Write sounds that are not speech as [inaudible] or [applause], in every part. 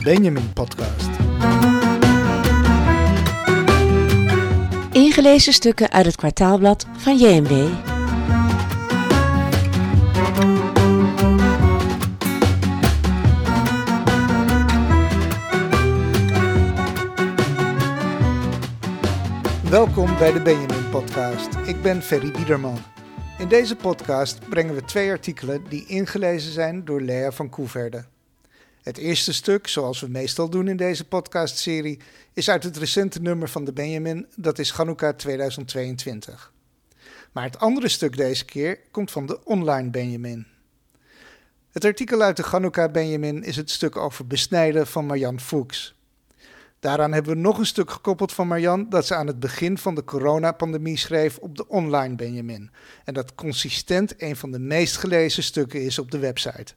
de Benjamin Podcast. Ingelezen stukken uit het kwartaalblad van JMW. Welkom bij de Benjamin Podcast. Ik ben Ferry Biederman. In deze podcast brengen we twee artikelen die ingelezen zijn door Lea van Koeverde. Het eerste stuk, zoals we meestal doen in deze podcastserie, is uit het recente nummer van de Benjamin, dat is Chanukka 2022. Maar het andere stuk deze keer komt van de online Benjamin. Het artikel uit de Chanukka Benjamin is het stuk over besnijden van Marjan Fuchs. Daaraan hebben we nog een stuk gekoppeld van Marjan dat ze aan het begin van de coronapandemie schreef op de online Benjamin. En dat consistent een van de meest gelezen stukken is op de website.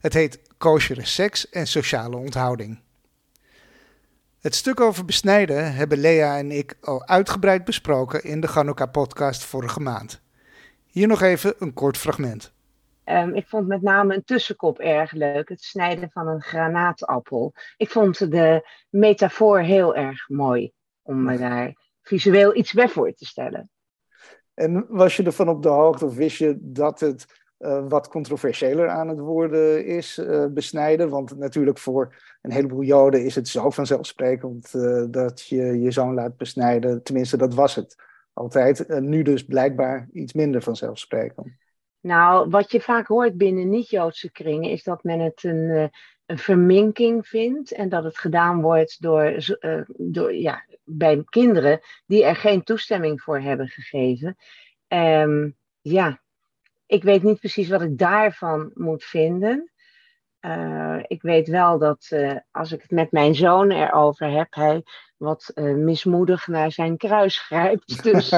Het heet Koosjere seks en sociale onthouding. Het stuk over besnijden hebben Lea en ik al uitgebreid besproken in de Ganouka-podcast vorige maand. Hier nog even een kort fragment. Um, ik vond met name een tussenkop erg leuk, het snijden van een granaatappel. Ik vond de metafoor heel erg mooi om me daar visueel iets bij voor te stellen. En was je ervan op de hoogte of wist je dat het uh, wat controversiëler aan het worden is, uh, besnijden. Want natuurlijk voor een heleboel Joden is het zo vanzelfsprekend uh, dat je je zoon laat besnijden. Tenminste, dat was het altijd. nu dus blijkbaar iets minder vanzelfsprekend. Nou, wat je vaak hoort binnen niet-Joodse kringen is dat men het een, een verminking vindt en dat het gedaan wordt door, door, ja, bij kinderen die er geen toestemming voor hebben gegeven. Um, ja, ik weet niet precies wat ik daarvan moet vinden. Uh, ik weet wel dat uh, als ik het met mijn zoon erover heb, hij wat uh, mismoedig naar zijn kruis grijpt. [laughs] Dus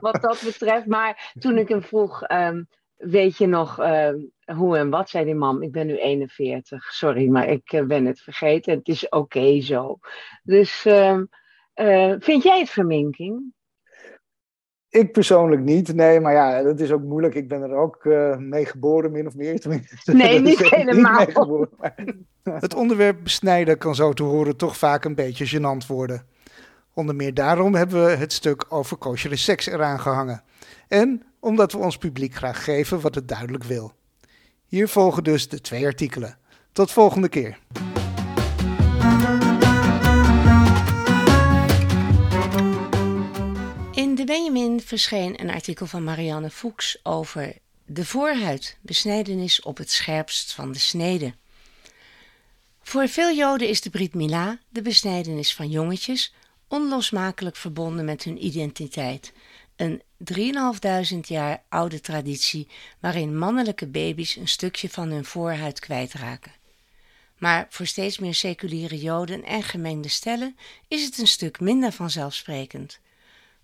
wat dat betreft. Maar toen ik hem vroeg, um, weet je nog hoe en wat, zei die mam, ik ben nu 41. Sorry, maar ik ben het vergeten. Het is oké okay zo. Dus um, vind jij het verminking? Ik persoonlijk niet, nee, maar ja, dat is ook moeilijk. Ik ben er ook uh, mee geboren, min of meer. [laughs] Tenminste, nee, niet helemaal. Niet [laughs] [laughs] het onderwerp besnijden kan zo te horen toch vaak een beetje gênant worden. Onder meer daarom hebben we het stuk over koosjere seks eraan gehangen. En omdat we ons publiek graag geven wat het duidelijk wil. Hier volgen dus de twee artikelen. Tot volgende keer. De Benjamin verscheen een artikel van Marianne Fuchs over de voorhuid, besnijdenis op het scherpst van de snede. Voor veel Joden is de Brit Mila, de besnijdenis van jongetjes, onlosmakelijk verbonden met hun identiteit. Een 3.500 jaar oude traditie waarin mannelijke baby's een stukje van hun voorhuid kwijtraken. Maar voor steeds meer seculiere Joden en gemengde stellen is het een stuk minder vanzelfsprekend.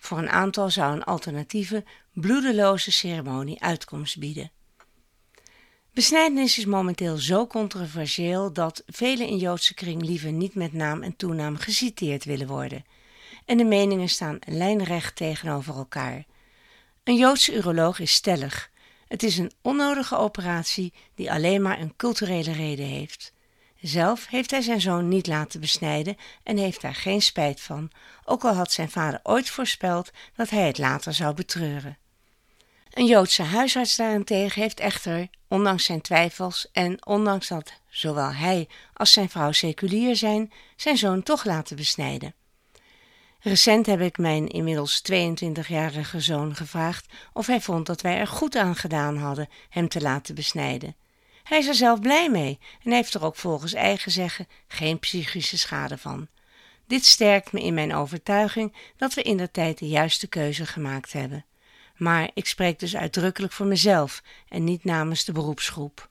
Voor een aantal zou een alternatieve, bloedeloze ceremonie uitkomst bieden. Besnijdenis is momenteel zo controversieel dat velen in Joodse kring liever niet met naam en toenaam geciteerd willen worden. En de meningen staan lijnrecht tegenover elkaar. Een Joodse uroloog is stellig. Het is een onnodige operatie die alleen maar een culturele reden heeft. Zelf heeft hij zijn zoon niet laten besnijden en heeft daar geen spijt van, ook al had zijn vader ooit voorspeld dat hij het later zou betreuren. Een Joodse huisarts daarentegen heeft echter, ondanks zijn twijfels en ondanks dat zowel hij als zijn vrouw seculier zijn, zijn zoon toch laten besnijden. Recent heb ik mijn inmiddels 22-jarige zoon gevraagd of hij vond dat wij er goed aan gedaan hadden hem te laten besnijden. Hij is er zelf blij mee en heeft er ook volgens eigen zeggen geen psychische schade van. Dit sterkt me in mijn overtuiging dat we in de tijd de juiste keuze gemaakt hebben. Maar ik spreek dus uitdrukkelijk voor mezelf en niet namens de beroepsgroep.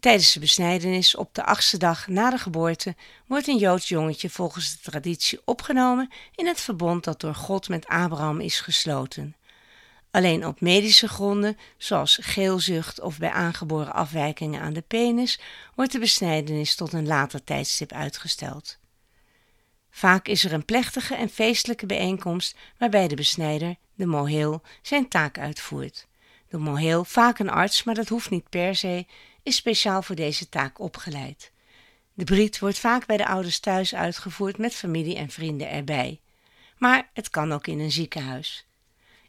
Tijdens de besnijdenis op de achtste dag na de geboorte wordt een Joods jongetje volgens de traditie opgenomen in het verbond dat door God met Abraham is gesloten. Alleen op medische gronden, zoals geelzucht of bij aangeboren afwijkingen aan de penis, wordt de besnijdenis tot een later tijdstip uitgesteld. Vaak is er een plechtige en feestelijke bijeenkomst waarbij de besnijder, de moheel, zijn taak uitvoert. De moheel, vaak een arts, maar dat hoeft niet per se, is speciaal voor deze taak opgeleid. De Brit wordt vaak bij de ouders thuis uitgevoerd met familie en vrienden erbij. Maar het kan ook in een ziekenhuis.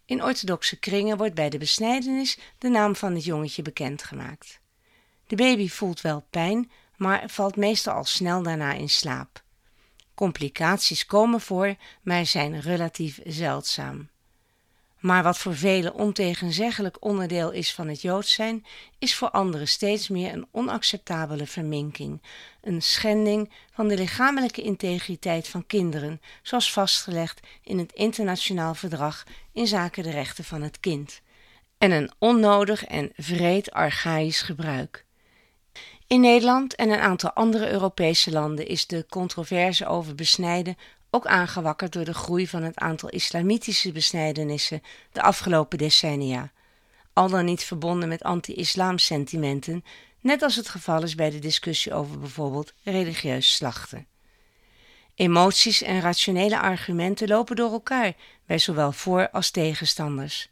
In orthodoxe kringen wordt bij de besnijdenis de naam van het jongetje bekendgemaakt. De baby voelt wel pijn, maar valt meestal al snel daarna in slaap. Complicaties komen voor, maar zijn relatief zeldzaam. Maar wat voor velen ontegenzeggelijk onderdeel is van het Joods zijn, is voor anderen steeds meer een onacceptabele verminking, een schending van de lichamelijke integriteit van kinderen, zoals vastgelegd in het internationaal verdrag in zaken de rechten van het kind, en een onnodig en vreed archaïsch gebruik. In Nederland en een aantal andere Europese landen is de controverse over besnijden ook aangewakkerd door de groei van het aantal islamitische besnijdenissen de afgelopen decennia, al dan niet verbonden met anti-islam sentimenten, net als het geval is bij de discussie over bijvoorbeeld religieus slachten. Emoties en rationele argumenten lopen door elkaar bij zowel voor- als tegenstanders.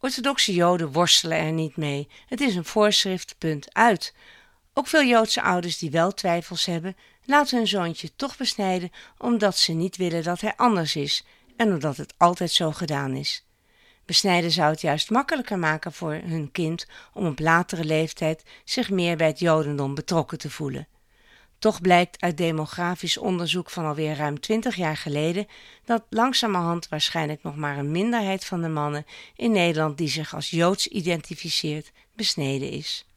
Orthodoxe Joden worstelen er niet mee. Het is een voorschrift, punt uit. Ook veel Joodse ouders die wel twijfels hebben, laten hun zoontje toch besnijden omdat ze niet willen dat hij anders is en omdat het altijd zo gedaan is. Besnijden zou het juist makkelijker maken voor hun kind om op latere leeftijd zich meer bij het Jodendom betrokken te voelen. Toch blijkt uit demografisch onderzoek van alweer ruim twintig jaar geleden dat langzamerhand waarschijnlijk nog maar een minderheid van de mannen in Nederland die zich als Joods identificeert, besneden is.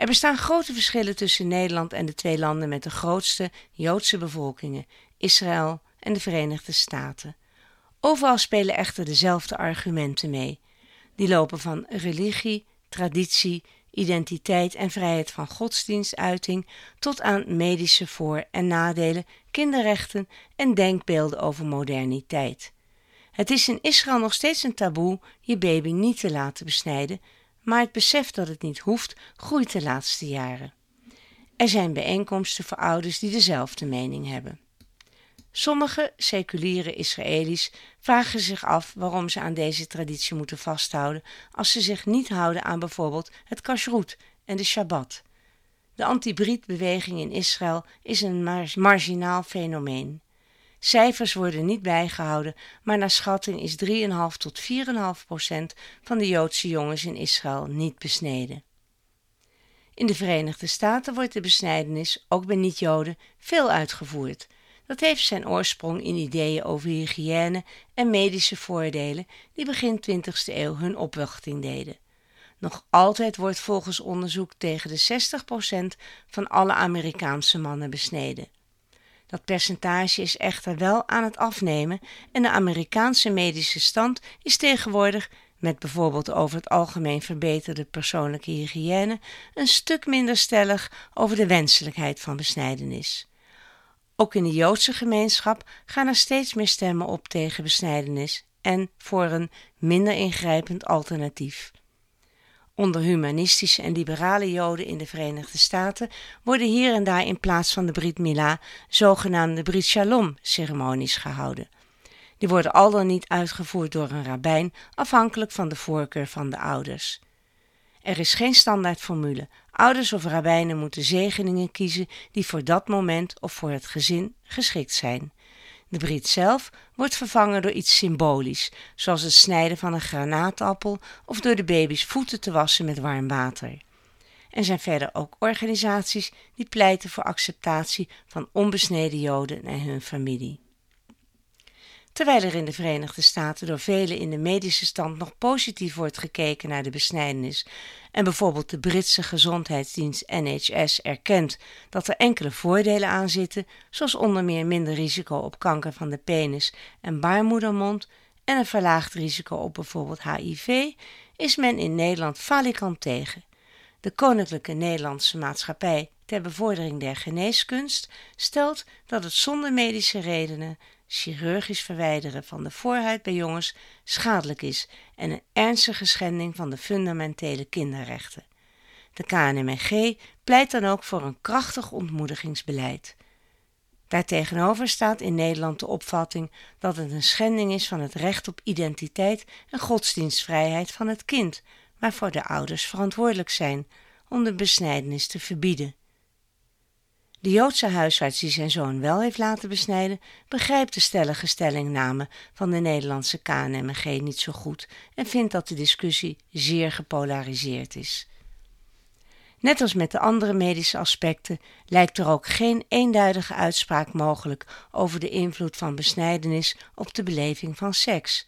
Er bestaan grote verschillen tussen Nederland en de twee landen met de grootste Joodse bevolkingen, Israël en de Verenigde Staten. Overal spelen echter dezelfde argumenten mee. Die lopen van religie, traditie, identiteit en vrijheid van godsdienstuiting tot aan medische voor- en nadelen, kinderrechten en denkbeelden over moderniteit. Het is in Israël nog steeds een taboe je baby niet te laten besnijden, maar het besef dat het niet hoeft groeit de laatste jaren. Er zijn bijeenkomsten voor ouders die dezelfde mening hebben. Sommige seculiere Israëli's vragen zich af waarom ze aan deze traditie moeten vasthouden als ze zich niet houden aan bijvoorbeeld het kashrut en de Shabbat. De anti-Brit-beweging in Israël is een marginaal fenomeen. Cijfers worden niet bijgehouden, maar naar schatting is 3,5 tot 4,5 procent van de Joodse jongens in Israël niet besneden. In de Verenigde Staten wordt de besnijdenis, ook bij niet-Joden, veel uitgevoerd. Dat heeft zijn oorsprong in ideeën over hygiëne en medische voordelen die begin 20e eeuw hun opwachting deden. Nog altijd wordt volgens onderzoek tegen de 60% van alle Amerikaanse mannen besneden. Dat percentage is echter wel aan het afnemen en de Amerikaanse medische stand is tegenwoordig, met bijvoorbeeld over het algemeen verbeterde persoonlijke hygiëne, een stuk minder stellig over de wenselijkheid van besnijdenis. Ook in de Joodse gemeenschap gaan er steeds meer stemmen op tegen besnijdenis en voor een minder ingrijpend alternatief. Onder humanistische en liberale Joden in de Verenigde Staten worden hier en daar in plaats van de Brit Mila zogenaamde Brit Shalom ceremonies gehouden. Die worden al dan niet uitgevoerd door een rabbijn, afhankelijk van de voorkeur van de ouders. Er is geen standaardformule. Ouders of rabbijnen moeten zegeningen kiezen die voor dat moment of voor het gezin geschikt zijn. De Brit zelf wordt vervangen door iets symbolisch, zoals het snijden van een granaatappel of door de baby's voeten te wassen met warm water. Er zijn verder ook organisaties die pleiten voor acceptatie van onbesneden Joden en hun familie. Terwijl er in de Verenigde Staten door velen in de medische stand nog positief wordt gekeken naar de besnijdenis en bijvoorbeeld de Britse gezondheidsdienst NHS erkent dat er enkele voordelen aan zitten, zoals onder meer minder risico op kanker van de penis en baarmoedermond en een verlaagd risico op bijvoorbeeld HIV, is men in Nederland falikant tegen. De Koninklijke Nederlandse Maatschappij ter bevordering der geneeskunst stelt dat het zonder medische redenen chirurgisch verwijderen van de voorhuid bij jongens schadelijk is en een ernstige schending van de fundamentele kinderrechten. De KNMG pleit dan ook voor een krachtig ontmoedigingsbeleid. Daartegenover staat in Nederland de opvatting dat het een schending is van het recht op identiteit en godsdienstvrijheid van het kind, waarvoor de ouders verantwoordelijk zijn om de besnijdenis te verbieden. De Joodse huisarts die zijn zoon wel heeft laten besnijden, begrijpt de stellige stellingname van de Nederlandse KNMG niet zo goed en vindt dat de discussie zeer gepolariseerd is. Net als met de andere medische aspecten lijkt er ook geen eenduidige uitspraak mogelijk over de invloed van besnijdenis op de beleving van seks.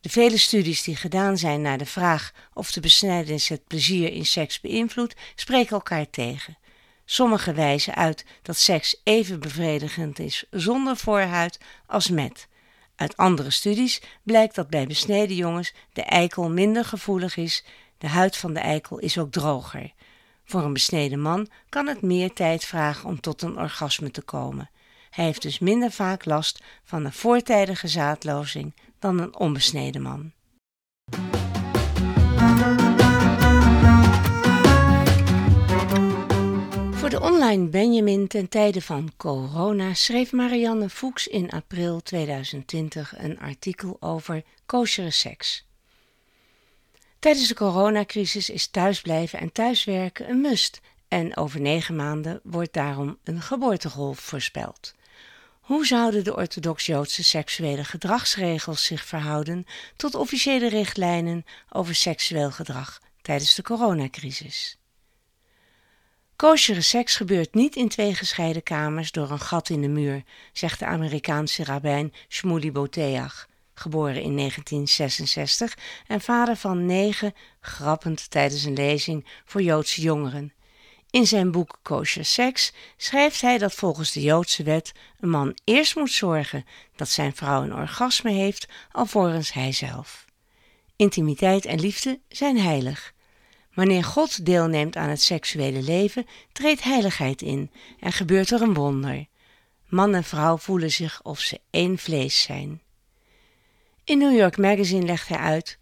De vele studies die gedaan zijn naar de vraag of de besnijdenis het plezier in seks beïnvloedt, spreken elkaar tegen. Sommige wijzen uit dat seks even bevredigend is zonder voorhuid als met. Uit andere studies blijkt dat bij besneden jongens de eikel minder gevoelig is, de huid van de eikel is ook droger. Voor een besneden man kan het meer tijd vragen om tot een orgasme te komen. Hij heeft dus minder vaak last van een voortijdige zaadlozing dan een onbesneden man. Voor de online Benjamin ten tijde van corona schreef Marianne Fuchs in april 2020 een artikel over kosheren seks. Tijdens de coronacrisis is thuisblijven en thuiswerken een must en over negen maanden wordt daarom een geboortegolf voorspeld. Hoe zouden de orthodox-Joodse seksuele gedragsregels zich verhouden tot officiële richtlijnen over seksueel gedrag tijdens de coronacrisis? Koshere seks gebeurt niet in twee gescheiden kamers door een gat in de muur, zegt de Amerikaanse rabbijn Shmuley Boteach, geboren in 1966 en vader van negen, grappend tijdens een lezing voor Joodse jongeren. In zijn boek Kosher Seks schrijft hij dat volgens de Joodse wet een man eerst moet zorgen dat zijn vrouw een orgasme heeft, alvorens hij zelf. Intimiteit en liefde zijn heilig. Wanneer God deelneemt aan het seksuele leven, treedt heiligheid in en gebeurt er een wonder. Man en vrouw voelen zich of ze één vlees zijn. In New York Magazine legt hij uit: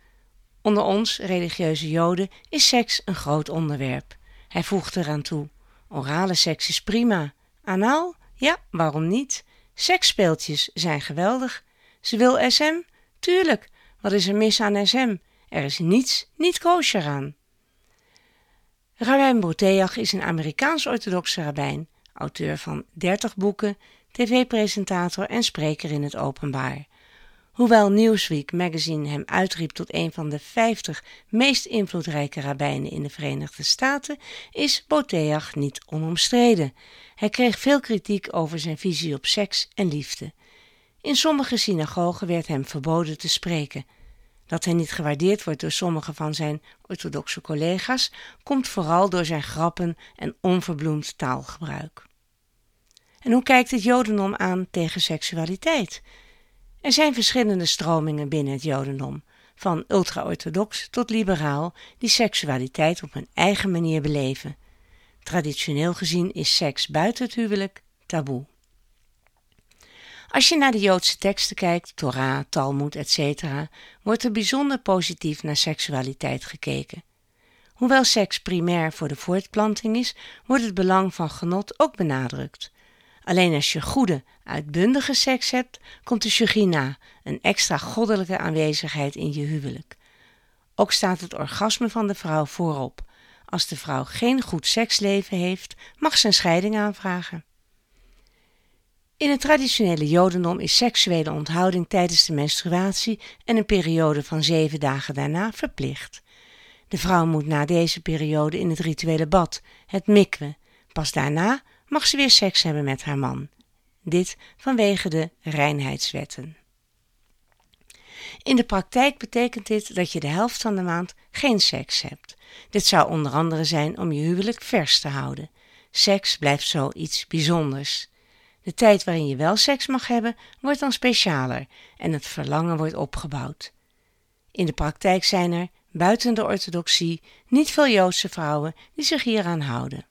Onder ons, religieuze Joden, is seks een groot onderwerp. Hij voegt eraan toe: Orale seks is prima. Anaal? Ja, waarom niet? Seksspeeltjes zijn geweldig. Ze wil SM? Tuurlijk. Wat is er mis aan SM? Er is niets niet kosher aan. Rabijn Boteach is een Amerikaans-orthodoxe rabbijn, auteur van 30 boeken, tv-presentator en spreker in het openbaar. Hoewel Newsweek magazine hem uitriep tot een van de 50 meest invloedrijke rabbijnen in de Verenigde Staten, is Boteach niet onomstreden. Hij kreeg veel kritiek over zijn visie op seks en liefde. In sommige synagogen werd hem verboden te spreken. Dat hij niet gewaardeerd wordt door sommige van zijn orthodoxe collega's, komt vooral door zijn grappen en onverbloemd taalgebruik. En hoe kijkt het Jodendom aan tegen seksualiteit? Er zijn verschillende stromingen binnen het Jodendom, van ultra-orthodox tot liberaal, die seksualiteit op hun eigen manier beleven. Traditioneel gezien is seks buiten het huwelijk taboe. Als je naar de Joodse teksten kijkt, Torah, Talmud, etc., wordt er bijzonder positief naar seksualiteit gekeken. Hoewel seks primair voor de voortplanting is, wordt het belang van genot ook benadrukt. Alleen als je goede, uitbundige seks hebt, komt de shugina, een extra goddelijke aanwezigheid in je huwelijk. Ook staat het orgasme van de vrouw voorop. Als de vrouw geen goed seksleven heeft, mag ze een scheiding aanvragen. In het traditionele Jodendom is seksuele onthouding tijdens de menstruatie en een periode van zeven dagen daarna verplicht. De vrouw moet na deze periode in het rituele bad, het mikwe. Pas daarna mag ze weer seks hebben met haar man. Dit vanwege de reinheidswetten. In de praktijk betekent dit dat je de helft van de maand geen seks hebt. Dit zou onder andere zijn om je huwelijk vers te houden. Seks blijft zo iets bijzonders. De tijd waarin je wel seks mag hebben, wordt dan specialer en het verlangen wordt opgebouwd. In de praktijk zijn er, buiten de orthodoxie, niet veel Joodse vrouwen die zich hieraan houden.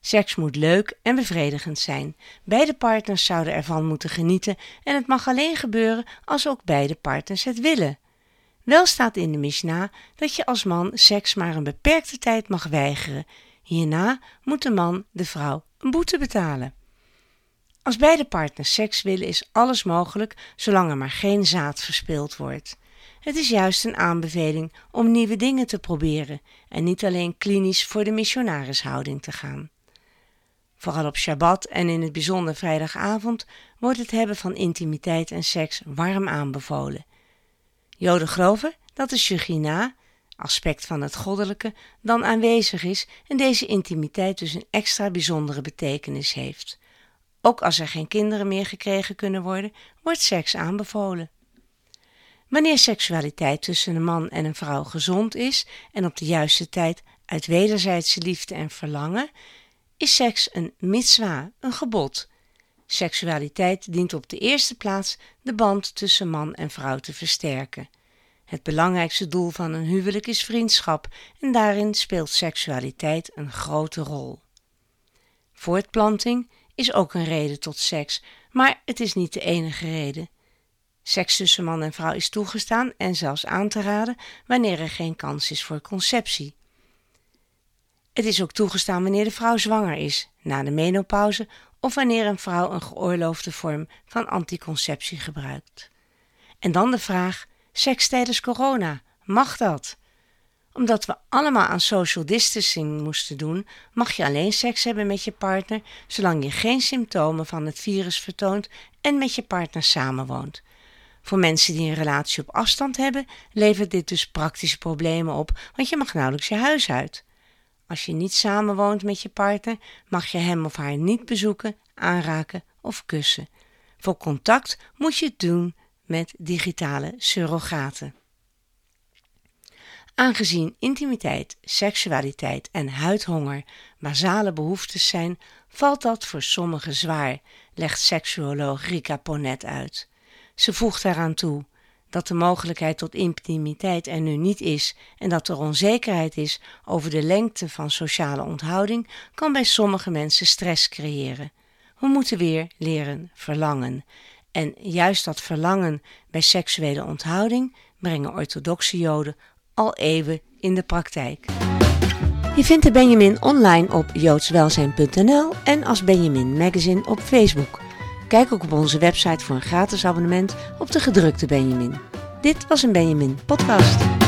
Seks moet leuk en bevredigend zijn. Beide partners zouden ervan moeten genieten en het mag alleen gebeuren als ook beide partners het willen. Wel staat in de Mishnah dat je als man seks maar een beperkte tijd mag weigeren. Hierna moet de man de vrouw een boete betalen. Als beide partners seks willen is alles mogelijk zolang er maar geen zaad verspild wordt. Het is juist een aanbeveling om nieuwe dingen te proberen en niet alleen klinisch voor de missionarishouding te gaan. Vooral op Shabbat en in het bijzonder vrijdagavond wordt het hebben van intimiteit en seks warm aanbevolen. Joden geloven dat de Shechina, aspect van het goddelijke, dan aanwezig is en deze intimiteit dus een extra bijzondere betekenis heeft. Ook als er geen kinderen meer gekregen kunnen worden, wordt seks aanbevolen. Wanneer seksualiteit tussen een man en een vrouw gezond is en op de juiste tijd uit wederzijdse liefde en verlangen, is seks een mitzwa, een gebod. Seksualiteit dient op de eerste plaats de band tussen man en vrouw te versterken. Het belangrijkste doel van een huwelijk is vriendschap en daarin speelt seksualiteit een grote rol. Voortplanting is ook een reden tot seks, maar het is niet de enige reden. Seks tussen man en vrouw is toegestaan en zelfs aan te raden wanneer er geen kans is voor conceptie. Het is ook toegestaan wanneer de vrouw zwanger is, na de menopauze of wanneer een vrouw een geoorloofde vorm van anticonceptie gebruikt. En dan de vraag: seks tijdens corona, mag dat? Omdat we allemaal aan social distancing moesten doen, mag je alleen seks hebben met je partner zolang je geen symptomen van het virus vertoont en met je partner samenwoont. Voor mensen die een relatie op afstand hebben, levert dit dus praktische problemen op, want je mag nauwelijks je huis uit. Als je niet samenwoont met je partner, mag je hem of haar niet bezoeken, aanraken of kussen. Voor contact moet je het doen met digitale surrogaten. Aangezien intimiteit, seksualiteit en huidhonger basale behoeftes zijn, valt dat voor sommigen zwaar, legt seksuoloog Rika Ponet uit. Ze voegt daaraan toe dat de mogelijkheid tot intimiteit er nu niet is en dat er onzekerheid is over de lengte van sociale onthouding, kan bij sommige mensen stress creëren. We moeten weer leren verlangen. En juist dat verlangen bij seksuele onthouding brengen orthodoxe Joden al eeuwen in de praktijk. Je vindt de Benjamin online op joodswelzijn.nl en als Benjamin Magazine op Facebook. Kijk ook op onze website voor een gratis abonnement op de gedrukte Benjamin. Dit was een Benjamin podcast.